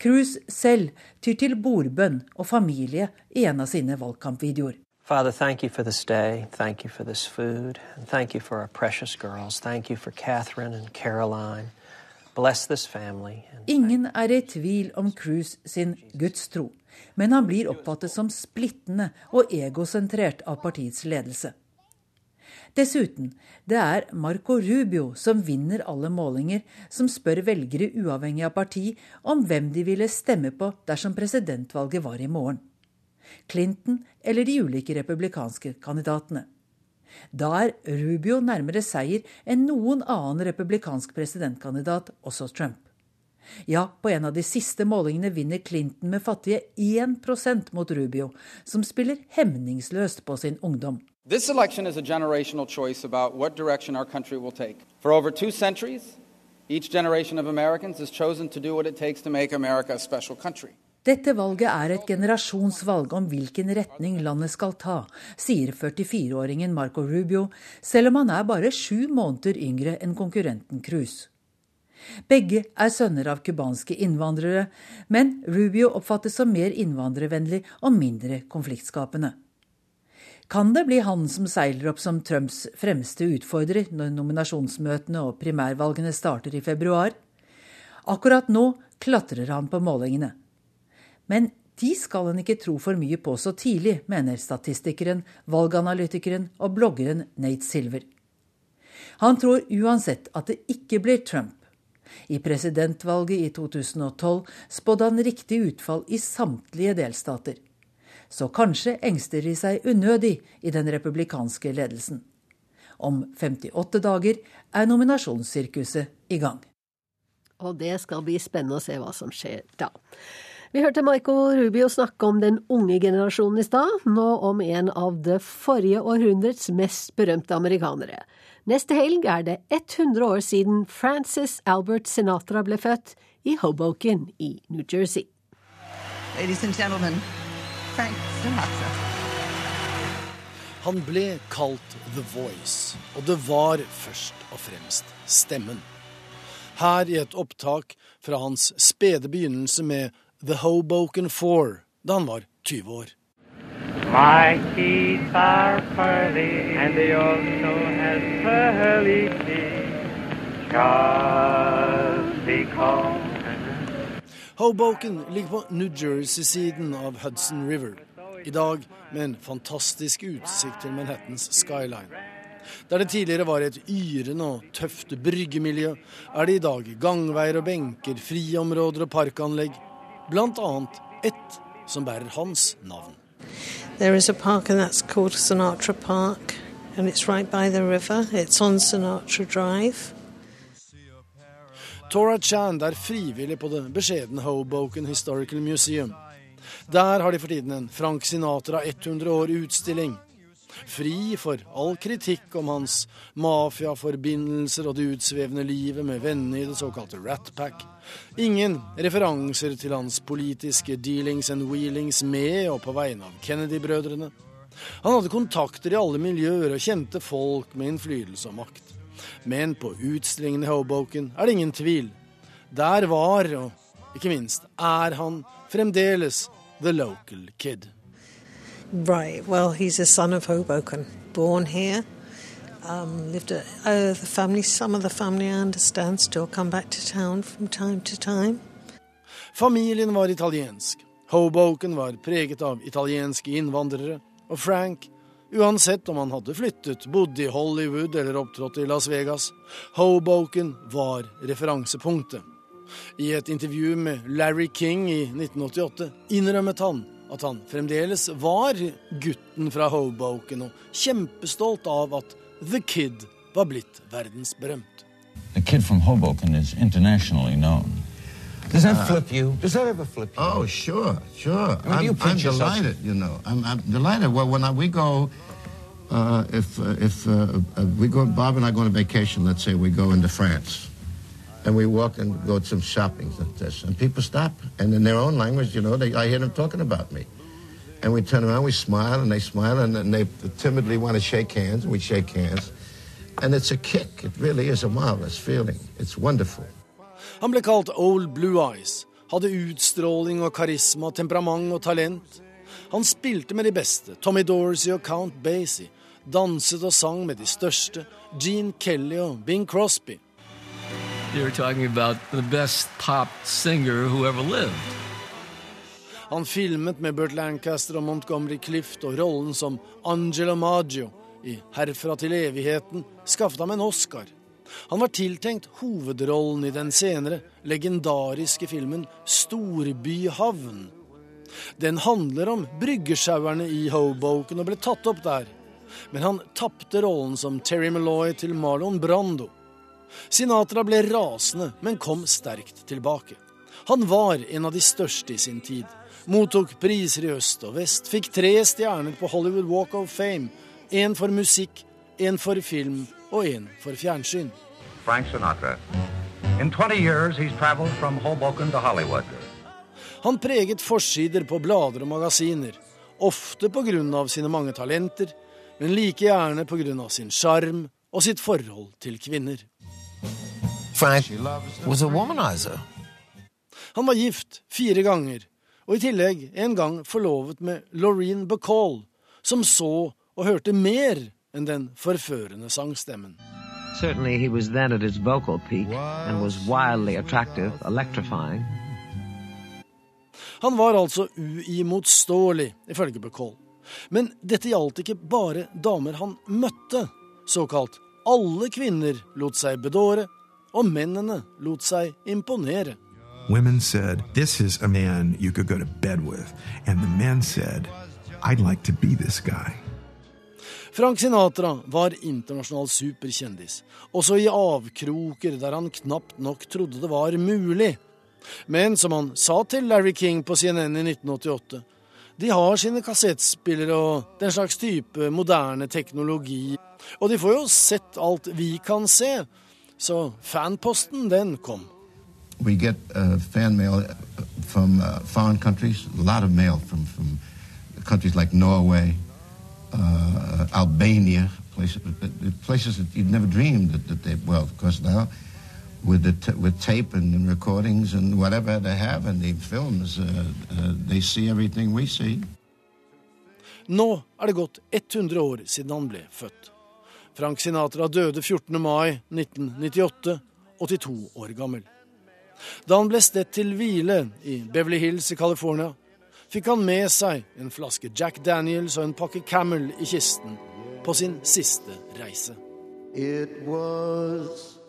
Cruz selv tyr til bordbønn og familie i en av sine valgkampvideoer. Father, thank you for this day. Thank you for this food. And thank you for our precious girls. Thank you for Catherine and Caroline. Ingen er i tvil om Cruz sin gudstro, men han blir oppfattet som splittende og egosentrert av partiets ledelse. Dessuten, det er Marco Rubio som vinner alle målinger, som spør velgere uavhengig av parti om hvem de ville stemme på dersom presidentvalget var i morgen. Clinton eller de ulike republikanske kandidatene. Da er Rubio nærmere seier enn noen annen republikansk presidentkandidat, også Trump. Ja, på en av de siste målingene vinner Clinton med fattige 1% mot Rubio, som spiller hemningsløst på sin ungdom. This election is a generational choice about what direction our country will take. For over two centuries, each generation of Americans has chosen to do what it takes to make America a special country. Dette valget er et generasjonsvalg om hvilken retning landet skal ta, sier 44-åringen Marco Rubio, selv om han er bare sju måneder yngre enn konkurrenten Cruz. Begge er sønner av cubanske innvandrere, men Rubio oppfattes som mer innvandrervennlig og mindre konfliktskapende. Kan det bli han som seiler opp som Trumps fremste utfordrer når nominasjonsmøtene og primærvalgene starter i februar? Akkurat nå klatrer han på målingene. Men de skal en ikke tro for mye på så tidlig, mener statistikeren, valganalytikeren og bloggeren Nate Silver. Han tror uansett at det ikke blir Trump. I presidentvalget i 2012 spådde han riktig utfall i samtlige delstater så kanskje engster de seg unødig i den republikanske ledelsen. Om 58 dager er nominasjonssirkuset i gang. Og det skal bli spennende å se hva som skjer da. Vi hørte Michael Rubio snakke om den unge generasjonen i stad, nå om en av det forrige århundrets mest berømte amerikanere. Neste helg er det 100 år siden Francis Albert Sinatra ble født i Hoboken i New Jersey. Ladies and gentlemen, Frank Sinatra. Han ble kalt The Voice, og det var først og fremst stemmen. Her i et opptak fra hans spede begynnelse med The Hoboken Four da han var 20 år. My teeth are pearly, and they also have pearly teeth. Just because Hoboken ligger på New Jersey-siden av Hudson River. I dag med en fantastisk utsikt til Manhattans skyline. Der det tidligere var et yrende og tøft bryggemiljø, er det i dag gangveier og benker, friområder og parkanlegg. Blant annet ett som bærer hans navn. There is a park and that's called Sinatra Park and it's right by the river. It's on Sinatra Drive. Tora Chand er frivillig på det beskjedne Hoboken Historical Museum. Der har de for tiden en Frank Sinatra 100 år-utstilling. Fri for all kritikk om hans mafiaforbindelser og det utsvevende livet med vennene i det såkalte Rat Pack. Ingen referanser til hans politiske dealings and wheelings med og på vegne av Kennedy-brødrene. Han hadde kontakter i alle miljøer og kjente folk med innflytelse og makt. Men på utstillingen i Hoboken er det ingen tvil. Der var, og ikke minst er han, fremdeles the local kid. Right, well, he's a son of Hoboken, born here. Um, lived at, uh, the family, some of the family I understand still come back to town from time to time. Familien var italiensk. Hoboken var preget av italienske innvandrere. Og Frank Uansett om han hadde flyttet, bodde i Hollywood eller opptrådt i Las Vegas, Hoboken var referansepunktet. I et intervju med Larry King i 1988 innrømmet han at han fremdeles var gutten fra Hoboken, og kjempestolt av at The Kid var blitt verdensberømt. The kid from Hoboken is internationally known. Does that uh, flip you? Does that ever flip you? Oh, sure, sure. I mean, I'm, I'm delighted, you know. I'm, I'm delighted. Well, when I, we go, uh, if uh, if uh, uh, we go, Bob and I go on a vacation. Let's say we go into France, and we walk and go to some shopping and this, and people stop, and in their own language, you know, they, I hear them talking about me, and we turn around, we smile, and they smile, and, and they timidly want to shake hands, and we shake hands, and it's a kick. It really is a marvelous feeling. It's wonderful. Han ble kalt Old Blue Eyes, hadde utstråling og karisma, temperament og talent. Han spilte med de beste, Tommy Dorsey og Count Basie, danset og sang med de største, Gene Kelly og Bing Crosby. Han filmet med Burt Lancaster og Montgomery Clift, og rollen som Angelo Maggio i 'Herfra til evigheten' skaffet ham en Oscar. Han var tiltenkt hovedrollen i den senere legendariske filmen 'Storbyhavn'. Den handler om bryggesjauerne i Hoboken og ble tatt opp der. Men han tapte rollen som Terry Malloy til Marlon Brando. Sinatra ble rasende, men kom sterkt tilbake. Han var en av de største i sin tid. Mottok priser i øst og vest, fikk tre stjerner på Hollywood Walk of Fame. Én for musikk, én for film og en for fjernsyn. Frank Sinatra. In 20 years he's traveled from Hoboken to Hollywood. Han preget forsider på blader og magasiner, ofte pga. sine mange talenter, men like gjerne pga. sin sjarm og sitt forhold til kvinner. Frank was a womanizer. Han var gift fire ganger, og i tillegg en gang forlovet med Laureen Bacall, som så og hørte mer enn den forførende sangstemmen. Certainly he was then at his vocal peak and was wildly attractive, electrifying. Han var altså uimotståelig, ifølge Bacall. Men dette gjaldt ikke bare damer han møtte. Såkalt alle kvinner lot seg bedåre, og mennene lot seg imponere. Women said, This is a man you could go to bed with. And the men said, I'd like to be this guy. Frank Sinatra var internasjonal superkjendis, også i avkroker der han knapt nok trodde det var mulig. Men som han sa til Larry King på CNN i 1988, de har sine kassettspillere og den slags type moderne teknologi, og de får jo sett alt vi kan se, så fanposten, den kom. We get uh, fan mail from uh, lot of mail from, from countries like Norway, uh, Albania, places, places that you'd never dreamed that, that they, well, of course now, with the t- with tape and recordings and whatever they have and the films, uh, uh, they see everything we see. Nå er det gått 100 år siden han ble født. Frank Sinatra døde 14. mai 1998, 82 år gammel. Da han ble stedt til hvile i Beverly Hills i California, fikk han med seg en flaske Jack Daniels og en pakke Camel i kisten på sin siste reise. It was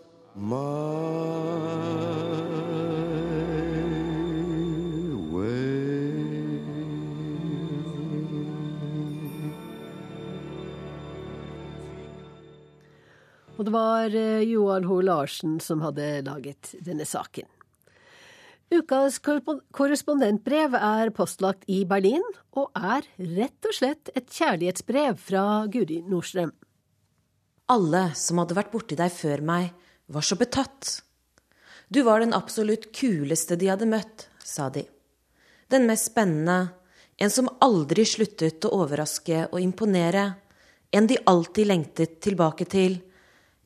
Og det var eh, Johan Ho Larsen som hadde laget denne saken. Ukas korrespondentbrev er postlagt i Berlin, og er rett og slett et kjærlighetsbrev fra Guri Nordstrøm. Alle som hadde vært borti deg før meg, var så betatt. Du var den absolutt kuleste de hadde møtt, sa de. Den mest spennende, en som aldri sluttet å overraske og imponere, en de alltid lengtet tilbake til,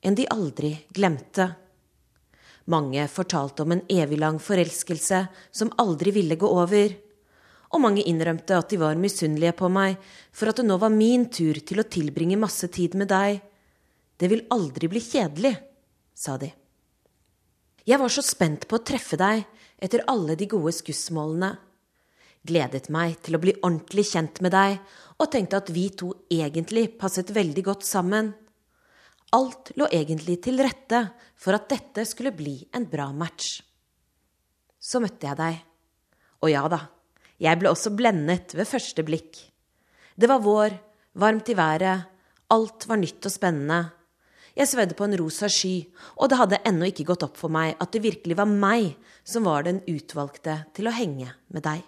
en de aldri glemte. Mange fortalte om en eviglang forelskelse som aldri ville gå over. Og mange innrømte at de var misunnelige på meg for at det nå var min tur til å tilbringe masse tid med deg. Det vil aldri bli kjedelig, sa de. Jeg var så spent på å treffe deg etter alle de gode skussmålene. Gledet meg til å bli ordentlig kjent med deg og tenkte at vi to egentlig passet veldig godt sammen. Alt lå egentlig til rette for at dette skulle bli en bra match. Så møtte jeg deg. Og ja da, jeg ble også blendet ved første blikk. Det var vår, varmt i været, alt var nytt og spennende. Jeg svedde på en rosa sky, og det hadde ennå ikke gått opp for meg at det virkelig var meg som var den utvalgte til å henge med deg.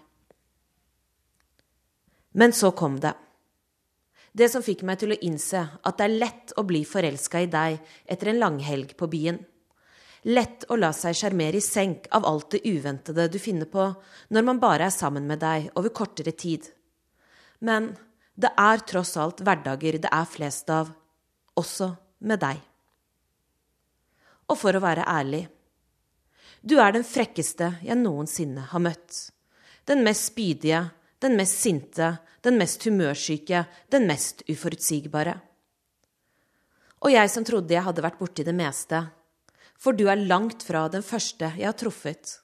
Men så kom det. Det som fikk meg til å innse at det er lett å bli forelska i deg etter en langhelg på byen. Lett å la seg sjarmere i senk av alt det uventede du finner på når man bare er sammen med deg over kortere tid. Men det er tross alt hverdager det er flest av, også med deg. Og for å være ærlig du er den frekkeste jeg noensinne har møtt. Den mest spydige, den mest sinte, den mest humørsyke, den mest uforutsigbare. Og jeg som trodde jeg hadde vært borti det meste, for du er langt fra den første jeg har truffet.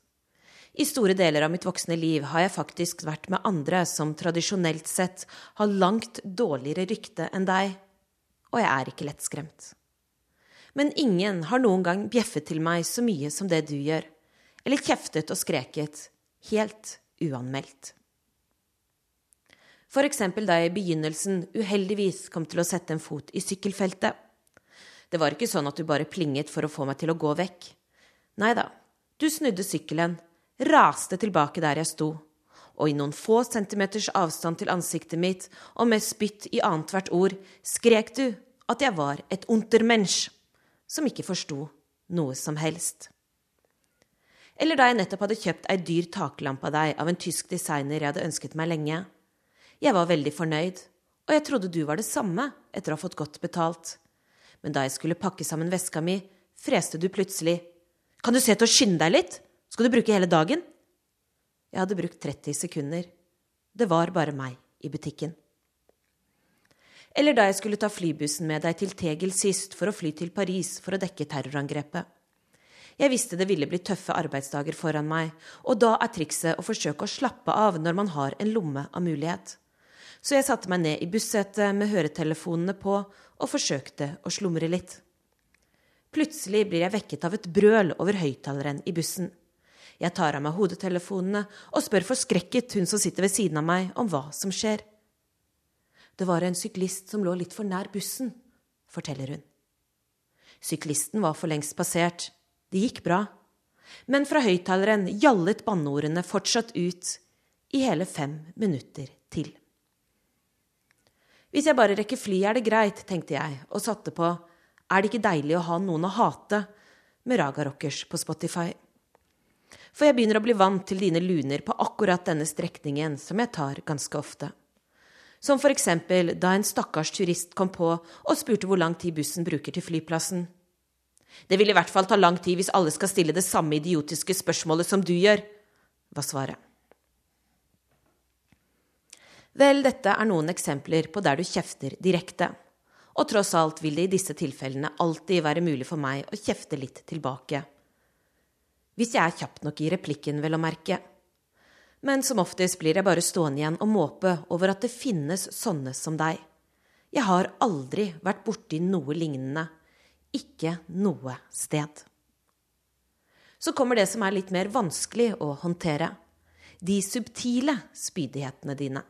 I store deler av mitt voksne liv har jeg faktisk vært med andre som tradisjonelt sett har langt dårligere rykte enn deg, og jeg er ikke lettskremt. Men ingen har noen gang bjeffet til meg så mye som det du gjør, eller kjeftet og skreket, helt uanmeldt. For eksempel da jeg i begynnelsen uheldigvis kom til å sette en fot i sykkelfeltet. Det var ikke sånn at du bare plinget for å få meg til å gå vekk. Nei da, du snudde sykkelen, raste tilbake der jeg sto, og i noen få centimeters avstand til ansiktet mitt og med spytt i annethvert ord skrek du at jeg var et untermensch som ikke forsto noe som helst. Eller da jeg nettopp hadde kjøpt ei dyr taklampe av deg av en tysk designer jeg hadde ønsket meg lenge. Jeg var veldig fornøyd, og jeg trodde du var det samme etter å ha fått godt betalt. Men da jeg skulle pakke sammen veska mi, freste du plutselig. Kan du se til å skynde deg litt? Skal du bruke hele dagen? Jeg hadde brukt 30 sekunder. Det var bare meg i butikken. Eller da jeg skulle ta flybussen med deg til Tegel sist for å fly til Paris for å dekke terrorangrepet. Jeg visste det ville bli tøffe arbeidsdager foran meg, og da er trikset å forsøke å slappe av når man har en lomme av mulighet så jeg satte meg ned i bussetet med høretelefonene på og forsøkte å slumre litt. Plutselig blir jeg vekket av et brøl over høyttaleren i bussen. Jeg tar av meg hodetelefonene og spør forskrekket hun som sitter ved siden av meg, om hva som skjer. Det var en syklist som lå litt for nær bussen, forteller hun. Syklisten var for lengst passert. Det gikk bra. Men fra høyttaleren gjallet banneordene fortsatt ut i hele fem minutter til. Hvis jeg bare rekker flyet, er det greit, tenkte jeg, og satte på Er det ikke deilig å ha noen å hate? med Raga Rockers på Spotify. For jeg begynner å bli vant til dine luner på akkurat denne strekningen, som jeg tar ganske ofte. Som for eksempel da en stakkars turist kom på og spurte hvor lang tid bussen bruker til flyplassen. Det vil i hvert fall ta lang tid hvis alle skal stille det samme idiotiske spørsmålet som du gjør, var svaret. Vel, dette er noen eksempler på der du kjefter direkte. Og tross alt vil det i disse tilfellene alltid være mulig for meg å kjefte litt tilbake. Hvis jeg er kjapp nok i replikken, vel å merke. Men som oftest blir jeg bare stående igjen og måpe over at det finnes sånne som deg. Jeg har aldri vært borti noe lignende. Ikke noe sted. Så kommer det som er litt mer vanskelig å håndtere. De subtile spydighetene dine.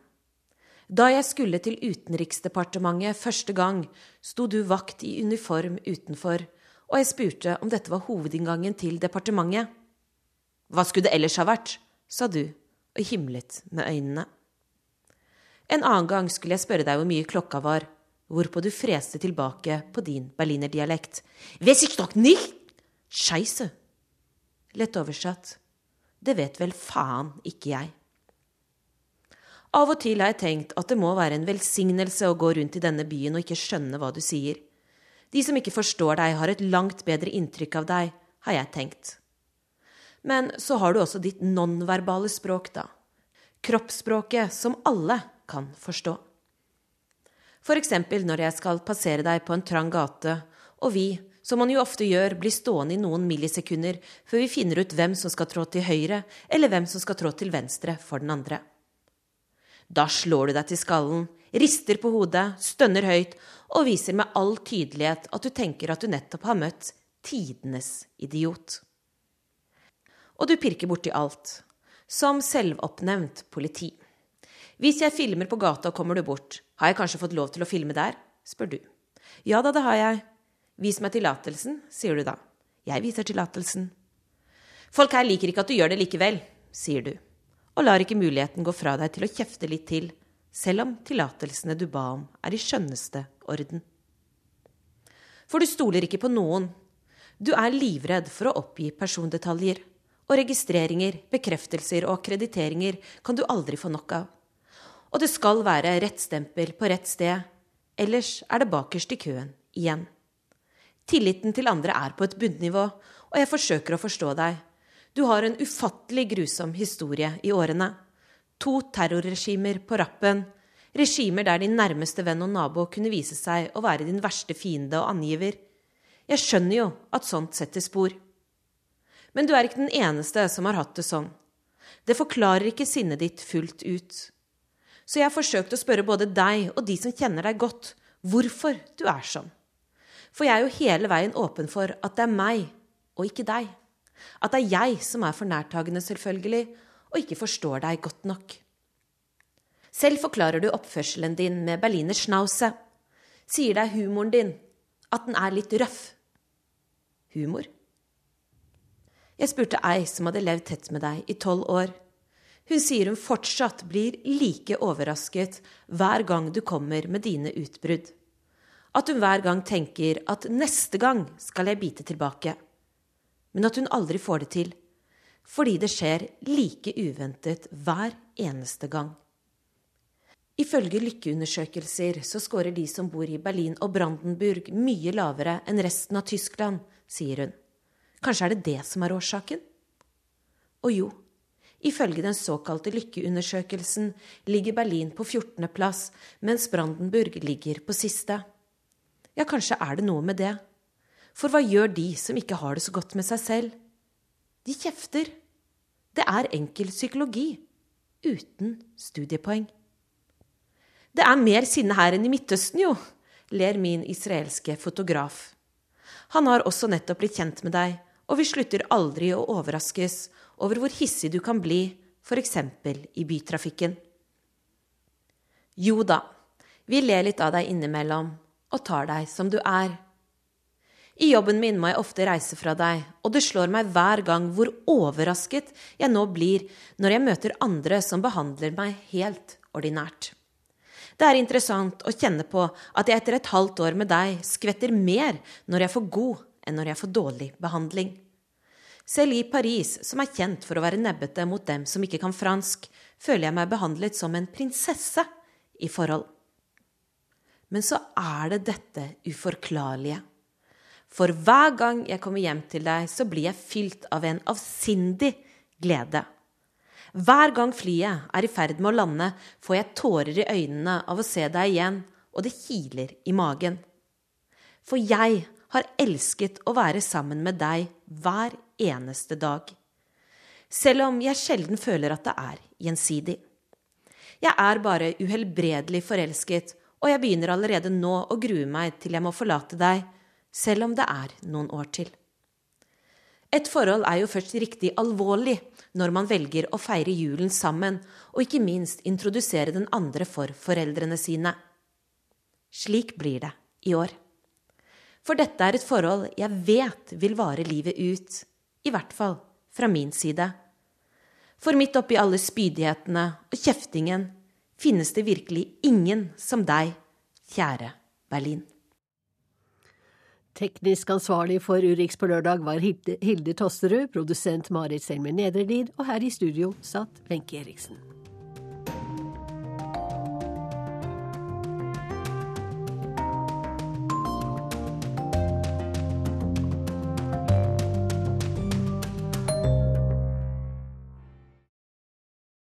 Da jeg skulle til Utenriksdepartementet første gang, sto du vakt i uniform utenfor, og jeg spurte om dette var hovedinngangen til departementet. Hva skulle det ellers ha vært? sa du og himlet med øynene. En annen gang skulle jeg spørre deg hvor mye klokka var, hvorpå du freste tilbake på din berlinerdialekt. Weiß ich doch nicht! Scheisse! Lett oversatt. Det vet vel faen ikke jeg. Av og til har jeg tenkt at det må være en velsignelse å gå rundt i denne byen og ikke skjønne hva du sier. De som ikke forstår deg, har et langt bedre inntrykk av deg, har jeg tenkt. Men så har du også ditt nonverbale språk, da. Kroppsspråket som alle kan forstå. For eksempel når jeg skal passere deg på en trang gate, og vi, som man jo ofte gjør, blir stående i noen millisekunder før vi finner ut hvem som skal trå til høyre, eller hvem som skal trå til venstre for den andre. Da slår du deg til skallen, rister på hodet, stønner høyt og viser med all tydelighet at du tenker at du nettopp har møtt tidenes idiot. Og du pirker borti alt, som selvoppnevnt politi. Hvis jeg filmer på gata og kommer du bort, har jeg kanskje fått lov til å filme der? spør du. Ja da, det har jeg. Vis meg tillatelsen, sier du da. Jeg viser tillatelsen. Folk her liker ikke at du gjør det likevel, sier du og lar ikke muligheten gå fra deg til å kjefte litt til, selv om tillatelsene du ba om, er i skjønneste orden. For du stoler ikke på noen. Du er livredd for å oppgi persondetaljer. Og registreringer, bekreftelser og akkrediteringer kan du aldri få nok av. Og det skal være rett stempel på rett sted, ellers er det bakerst i køen igjen. Tilliten til andre er på et bunnivå, og jeg forsøker å forstå deg, du har en ufattelig grusom historie i årene. To terrorregimer på rappen. Regimer der din nærmeste venn og nabo kunne vise seg å være din verste fiende og angiver. Jeg skjønner jo at sånt setter spor. Men du er ikke den eneste som har hatt det sånn. Det forklarer ikke sinnet ditt fullt ut. Så jeg har forsøkt å spørre både deg og de som kjenner deg godt, hvorfor du er sånn. For jeg er jo hele veien åpen for at det er meg og ikke deg. At det er jeg som er for nærtagende, selvfølgelig, og ikke forstår deg godt nok. Selv forklarer du oppførselen din med berliner schnause. Sier deg humoren din, at den er litt røff. Humor? Jeg spurte ei som hadde levd tett med deg i tolv år. Hun sier hun fortsatt blir like overrasket hver gang du kommer med dine utbrudd. At hun hver gang tenker at neste gang skal jeg bite tilbake men at hun aldri får det til, fordi det skjer like uventet hver eneste gang. Ifølge lykkeundersøkelser så scorer de som bor i Berlin og Brandenburg mye lavere enn resten av Tyskland, sier hun. Kanskje er det det som er årsaken? Og jo, ifølge den såkalte lykkeundersøkelsen ligger Berlin på 14. plass, mens Brandenburg ligger på siste. Ja, kanskje er det noe med det. For hva gjør de som ikke har det så godt med seg selv? De kjefter. Det er enkel psykologi. Uten studiepoeng. Det er mer sinne her enn i Midtøsten, jo, ler min israelske fotograf. Han har også nettopp blitt kjent med deg, og vi slutter aldri å overraskes over hvor hissig du kan bli, f.eks. i bytrafikken. Jo da, vi ler litt av deg innimellom og tar deg som du er. I jobben min må jeg ofte reise fra deg, og det slår meg hver gang hvor overrasket jeg nå blir når jeg møter andre som behandler meg helt ordinært. Det er interessant å kjenne på at jeg etter et halvt år med deg skvetter mer når jeg får god enn når jeg får dårlig behandling. Selv i Paris, som er kjent for å være nebbete mot dem som ikke kan fransk, føler jeg meg behandlet som en prinsesse i forhold. Men så er det dette uforklarlige. For hver gang jeg kommer hjem til deg, så blir jeg fylt av en avsindig glede. Hver gang flyet er i ferd med å lande, får jeg tårer i øynene av å se deg igjen, og det kiler i magen. For jeg har elsket å være sammen med deg hver eneste dag. Selv om jeg sjelden føler at det er gjensidig. Jeg er bare uhelbredelig forelsket, og jeg begynner allerede nå å grue meg til jeg må forlate deg, selv om det er noen år til. Et forhold er jo først riktig alvorlig når man velger å feire julen sammen, og ikke minst introdusere den andre for foreldrene sine. Slik blir det i år. For dette er et forhold jeg vet vil vare livet ut, i hvert fall fra min side. For midt oppi alle spydighetene og kjeftingen finnes det virkelig ingen som deg, kjære Berlin. Teknisk ansvarlig for Urix på lørdag var Hilde, Tosterud, produsent Marit Selmer Nedrelid, og her i studio satt Wenche Eriksen.